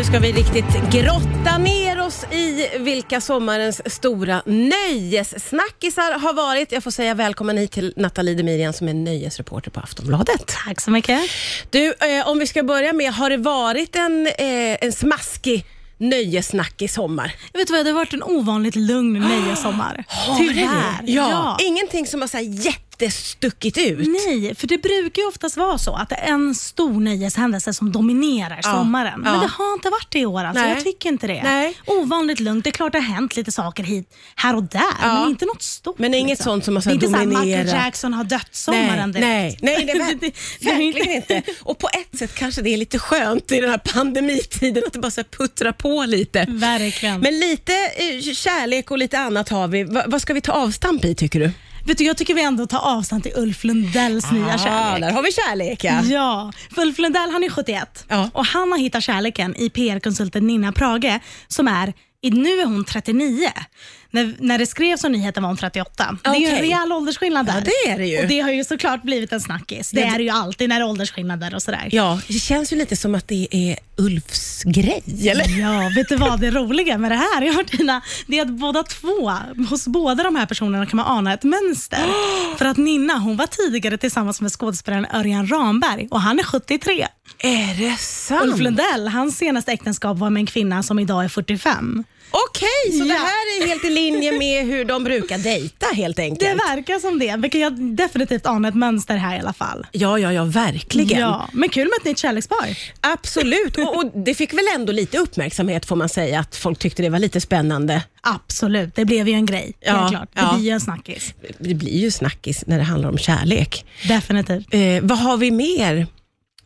Nu ska vi riktigt grotta ner oss i vilka sommarens stora nöjessnackisar har varit. Jag får säga välkommen hit till Nathalie Demirian som är nöjesreporter på Aftonbladet. Tack så mycket. Du, eh, om vi ska börja med, har det varit en, eh, en smaskig nöjessnack i sommar? Jag vet vad, det har varit en ovanligt lugn nöjessommar. Tyvärr. Ja. Ingenting som har så här jättestuckit ut. Nej, för det brukar ju oftast vara så att det är en stor nöjeshändelse som dominerar sommaren. ja. Men det har inte varit det i år. Alltså. Nej. Jag tycker inte det. Nej. Ovanligt lugnt. Det är klart det har hänt lite saker hit, här och där, Ja. men inte något stort. Men inget liksom. sånt som har så Det är inte så här dominerat. Michael Jackson har dött sommaren nej, direkt. nej, nej, det är ver- Det- det- verkligen inte. Och på ett sätt kanske det är lite skönt i den här pandemitiden att det bara så puttrar på lite. Verkligen. Men lite eh, kärlek och lite annat har vi. Va, vad ska vi ta avstamp i tycker du? Vet du, jag tycker vi ändå tar avstånd till Ulf Lundells nya Ah, kärlek. där har vi kärlek ja. Ja, för Ulf Lundell han är 71 Ja. och han har hittat kärleken i PR-konsulten Nina Prage som är, nu är hon 39. När, när det skrevs om nyheten var hon 38. Det är ju en rejäl åldersskillnad där. Ja, det är det ju. Och det har ju såklart blivit en snackis. Det Ja, det- är det ju alltid när det är åldersskillnader och sådär. Ja, det känns ju lite som att det är Ulfs grej, eller? Ja, vet du vad det roliga med det här Martina? Det är att båda två, hos båda de här personerna kan man ana ett mönster. För att Nina hon var tidigare tillsammans med skådespelaren Örjan Ramberg och han är 73. Är det sant? Ulf Lundell, hans senaste äktenskap var med en kvinna som idag är 45. Okej, så det här är helt i linje med hur de brukar dejta helt Det enkelt. verkar som det. Vi kan definitivt ana ett mönster här i alla fall. Ja, ja, ja, verkligen. Ja, men kul med ett nytt kärlekspar. Absolut, och, och det fick väl ändå lite uppmärksamhet får man säga, att folk tyckte det var lite spännande. Absolut, det blev ju en grej. Ja, helt klart. Det ja. blir ju en snackis. Det blir ju snackis när det handlar om kärlek. Definitivt. Eh, vad har vi mer,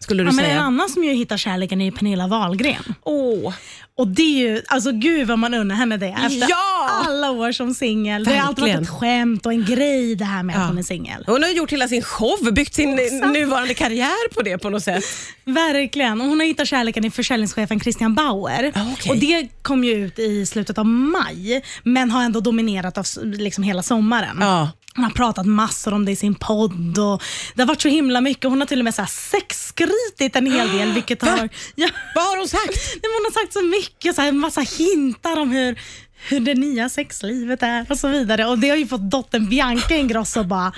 skulle du Ja, men en säga? annan som ju hittar kärleken är ju Pernilla Wahlgren. Åh, Och det är ju, alltså gud vad man unnar henne det efter Ja! alla år som singel. Det har alltid varit ett skämt och en grej det här med Ja. att hon är singel. hon har gjort hela sin show, byggt sin Exakt. nuvarande karriär på det på något sätt. Verkligen. Och hon har hittat kärleken i försäljningschefen Christian Bauer. Ah, okej. Och Det kom ju ut i slutet av maj, men har ändå dominerat av liksom hela sommaren. Ja. Hon har pratat massor om det i sin podd och det har varit så himla mycket. Hon har till och med så här sexskritit en hel del. Vilket har, ja, Vad har hon sagt? Hon har sagt så mycket, så här, en massa hintar om hur, hur det nya sexlivet är och så vidare. Och Det har ju fått dottern Bianca Ingrosso bara,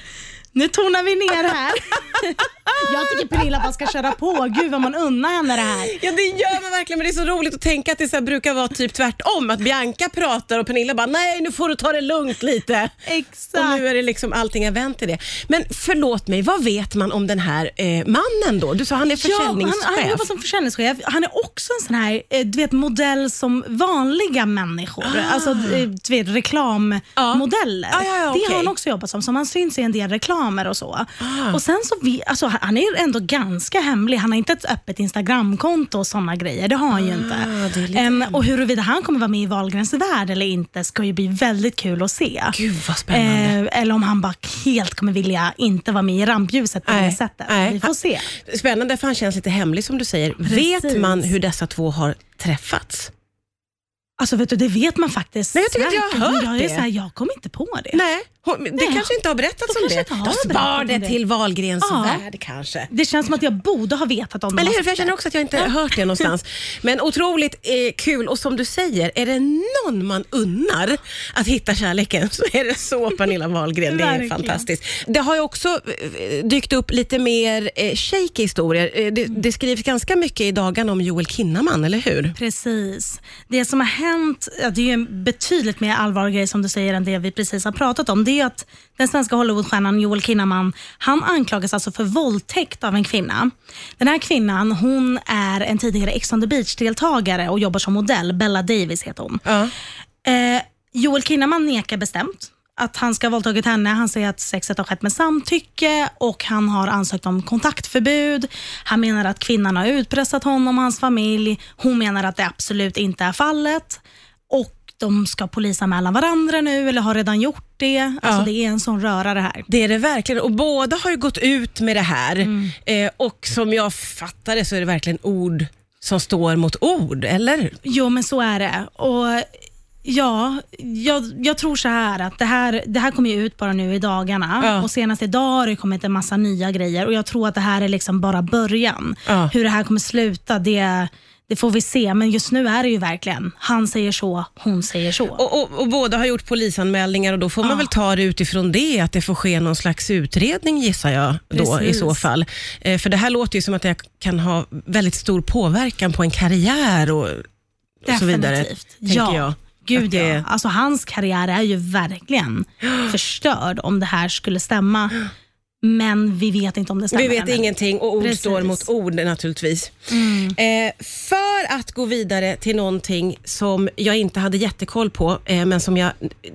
nu tonar vi ner här. Jag tycker Pernilla bara ska köra på. Gud vad man unnar henne det här. Ja det gör man verkligen, men det är så roligt att tänka att det så brukar vara typ tvärtom. Att Bianca pratar och Pernilla bara, nej nu får du ta det lugnt lite. Exakt. Och nu är det liksom allting är vänt till det. Men förlåt mig, vad vet man om den här eh, mannen då? Du sa han är Ja, han, försäljningschef. han jobbar som försäljningschef. Han är också en sån här eh, du vet, modell som vanliga människor. Alltså eh, du vet, reklammodeller. Ah. Ja, ja, ja, Det har han också jobbat som. Så man syns i en del reklamer och så. Ah. Och sen så vi, alltså, han är ändå ganska hemlig. Han har inte ett öppet Instagramkonto och såna grejer. Det har han ju inte. Ah, det är lite Em, och huruvida han kommer vara med i Wahlgrens värld eller inte ska ju bli väldigt kul att se. Gud vad spännande. Eh, eller om han bara helt kommer vilja inte vara med i rampljuset på Nej, det sättet. nej. Vi får se. Spännande för han känns lite hemlig som du säger. Vet Precis. man hur dessa två har träffats? Alltså vet du, det vet man faktiskt. Nej, jag tycker att jag har hört jag är det. Så här, jag kom inte på det. Nej, hon, det Nej, kanske inte har berättats om det. De spar det till Wahlgrens Ja. värld kanske. Det känns som att jag borde ha vetat om det. Eller hur? För jag känner också att jag inte har hört det någonstans. Men otroligt eh, kul och som du säger, är det någon man unnar att hitta kärleken så är det så Pernilla Wahlgren. Det är fantastiskt. Det har ju också eh, dykt upp lite mer eh, shaky historier. Eh, det, det skrivs ganska mycket i dagarna om Joel Kinnaman, eller hur? Precis. Det som har hänt, ja, det är ju en betydligt mer allvarlig grej som du säger än det vi precis har pratat om. Det är ju att den svenska Hollywoodstjärnan Joel Kinnaman, han anklagas alltså för våldtäkt av en kvinna. Den här kvinnan, hon är en tidigare Ex on the beach-deltagare och jobbar som modell. Bella Davis heter hon. Ja. Eh, Joel Kinnaman nekar bestämt att han ska ha våldtagit henne. Han säger att sexet har skett med samtycke och han har ansökt om kontaktförbud. Han menar att kvinnan har utpressat honom och hans familj. Hon menar att det absolut inte är fallet. Och de ska polisanmäla varandra nu eller har redan gjort det. Alltså Ja. Det är en sån röra det här. Det är det verkligen och båda har ju gått ut med det här Mm. eh, och som jag fattar det så är det verkligen ord som står mot ord, eller? Jo, men så är det. Och Ja, jag, jag tror så här att det här, det här kommer ju ut bara nu i dagarna Ja. och senast idag har det kommit en massa nya grejer och jag tror att det här är liksom bara början. Ja. Hur det här kommer sluta, det, det får vi se, men just nu är det ju verkligen, han säger så, hon säger så. Och, och, och båda har gjort polisanmälningar och då får man Ja. väl ta det utifrån det, att det får ske någon slags utredning gissar jag då i Precis. så fall. Eh, för det här låter ju som att det kan ha väldigt stor påverkan på en karriär och, och så vidare. Definitivt. ja. jag. Gud det- ja. Alltså hans karriär är ju verkligen förstörd om det här skulle stämma. Men vi vet inte om det stämmer. Vi vet ännu. ingenting och ord Precis. står mot ord naturligtvis. Eh, för att gå vidare till någonting som jag inte hade jättekoll på, eh, men som jag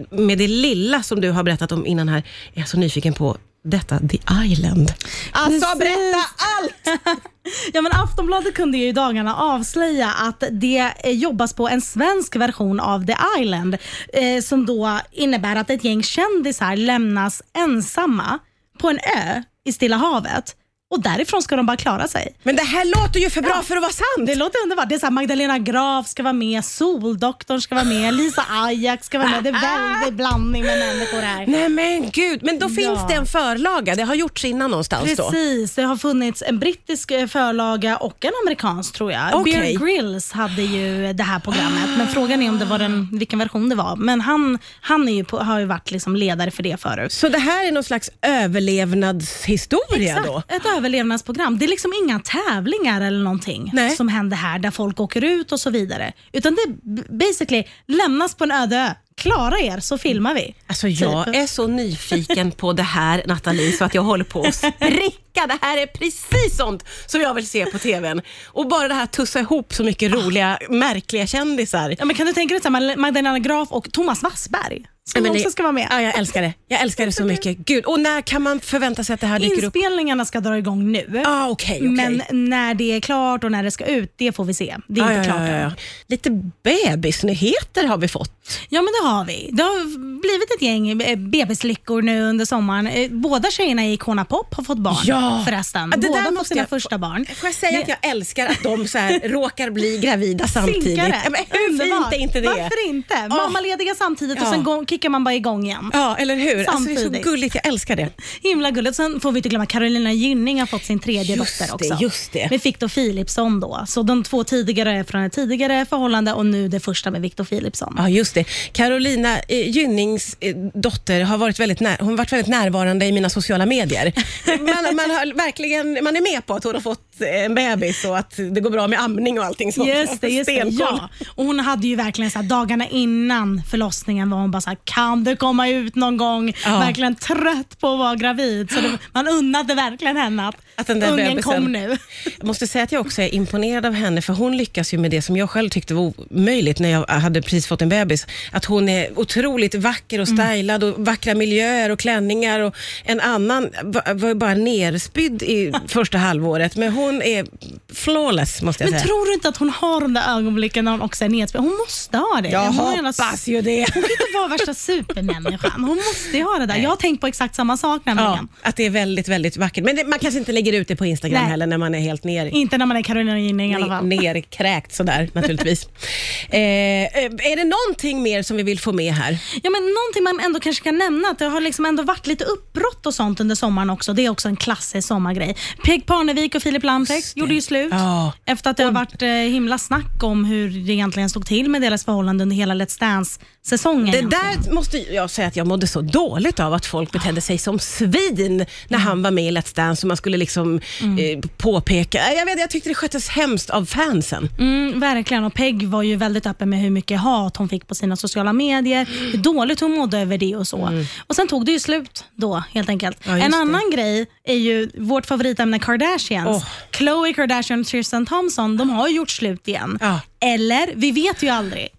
med det lilla som du har berättat om innan här, är jag så nyfiken på detta The Island. Alltså Precis. berätta allt! Ja, men Aftonbladet kunde ju i dagarna avslöja att det eh, jobbas på en svensk version av The Island eh, som då innebär att ett gäng kändisar lämnas ensamma på en ö i Stilla havet och därifrån ska de bara klara sig. Men det här låter ju för bra Ja. för att vara sant. Det låter underbart. Det är så här, Magdalena Graf ska vara med, Soldoktorn ska vara med, Lisa Ajax ska vara med. Det är väldigt blandning med människor här. Nej men gud, men då finns Ja. det en förlaga. Det har gjorts innan någonstans då. Precis, det har funnits en brittisk eh, förlaga och en amerikansk tror jag. Okej. Bear Grylls hade ju det här programmet, men frågan är om det var den, vilken version det var. Men han, han är ju på, har ju varit liksom ledare för det förut. Så det här är någon slags överlevnadshistoria då? Överlevnadsprogram. Det är liksom inga tävlingar eller någonting Nej. som händer här där folk åker ut och så vidare. Utan det basically lämnas på en öde ö. Klara er så filmar vi. Alltså jag Typ. är så nyfiken på det här Nathalie så att jag håller på att spricka. Det här är precis sånt som jag vill se på TVn. Och bara det här tussa ihop så mycket roliga, märkliga kändisar. Ja, men kan du tänka dig så här, Magdalena Graf och Thomas Wassberg som Men också det- ska vara med. Ja, jag älskar det. Jag älskar det så mycket. Gud, och när kan man förvänta sig att det här dyker upp? Inspelningarna ska dra igång nu. Ah, okej, okej. Men när det är klart och när det ska ut, det får vi se. Det är Ja, inte klart ja, ja. Lite bebisnyheter har vi fått. Ja, men det har vi. Det har blivit ett gäng bebislyckor nu under sommaren. Eh, Båda tjejerna i Icona Pop har fått barn Ja. förresten. Det Båda har fått sina jag- första barn. Får jag säga Det- att jag älskar att de så här råkar bli gravida samtidigt? Synkare. Ja, men hur Underbart. fint är inte det? Varför inte? Mammalediga samtidigt och sen gå- kickar man bara igång igen. Ja, eller hur? Alltså, det är så gulligt, jag älskar det. Himla gulligt. Sen får vi inte glömma Carolina Gynning har fått sin tredje Just dotter det, också. just det. Med Victor Philipsson då. Så de två tidigare är från ett tidigare förhållande och nu det första med Victor Philipsson. Ja, just det. Carolina eh, Gynnings eh, dotter har varit väldigt, när, hon varit väldigt närvarande i mina sociala medier. Man, man, har verkligen, man är med på att hon har fått en bebis och att det går bra med amning och allting sånt. Just det, just det. Ja. Och hon hade ju verkligen så här, dagarna innan förlossningen var hon bara så här, kan du komma ut någon gång? Ja. Verkligen trött på att vara gravid. Så det, man unnade verkligen henne att, Att den där ungen bebisen- kom nu. Jag måste säga att jag också är imponerad av henne, för hon lyckas ju med det som jag själv tyckte var omöjligt när jag hade precis fått en bebis. Att hon är otroligt vacker och Mm. stylad och vackra miljöer och klänningar och en annan va- var bara nerspydd i första halvåret, men hon är flawless måste jag Men säga. tror du inte att hon har de där ögonblicken när hon också är nedspelad? Hon måste ha det. jag Hon hoppas ju det. Hon kan inte vara värsta supermänniskan. Hon måste ju ha det där. Jag har tänkt på exakt samma sak Ja, nämligen. att det är väldigt, väldigt vackert. Men det, man kanske inte lägger ut det på Instagram Nej. heller när man är helt ner, Inte när man är Carolina Gynning i alla fall. nerkräkt sådär naturligtvis. eh, eh, är det någonting mer som vi vill få med här? Ja, men någonting man ändå kanske kan nämna, att det har liksom ändå varit lite uppbrott och sånt under sommaren också. Det är också en klassisk sommargrej. Peg Parnevik och Filip Lamprecht gjorde ju slut. Ja. Efter att det har varit eh, himla snack om hur det egentligen stod till med deras förhållande under hela Let's Dance-säsongen. Det egentligen. där måste jag säga att jag mådde så dåligt av att folk betedde sig som svin när han var med i Let's Dance och man skulle liksom eh, påpeka. Jag, vet, jag tyckte det sköttes hemskt av fansen. Mm, verkligen. Och Peg var ju väldigt öppen med hur mycket hat hon fick på sina sociala medier, hur dåligt hon mådde över det och så. Och Sen tog det ju slut då helt enkelt. Ja, en det. annan grej är ju vårt favoritämne Kardashians. Khloe Kardashian och Tristan Thompson, de har gjort slut igen. Ja. Eller, vi vet ju aldrig.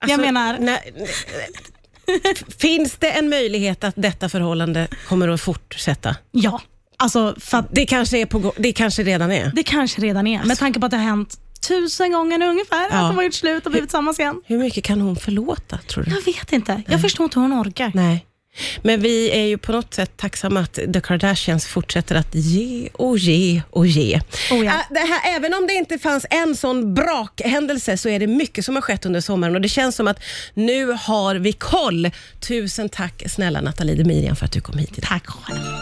jag Alltså, menar, när- finns det en möjlighet att detta förhållande kommer att fortsätta? ja. Alltså, Det kanske, är på, det kanske redan är. det kanske redan är. Med tanke på att det har hänt tusen gånger nu ungefär, Ja. att de har gjort slut och blivit tillsammans igen. Hur mycket kan hon förlåta, tror du? Jag vet inte. Jag förstår inte hur hon orkar. Nej. Men vi är ju på något sätt tacksamma att The Kardashians fortsätter att ge och ge och ge. Oh ja. Äh, här, även om det inte fanns en sån brakhändelse så är det mycket som har skett under sommaren och det känns som att nu har vi koll. Tusen tack snälla Nathalie Demirian för att du kom hit idag. Tack själv.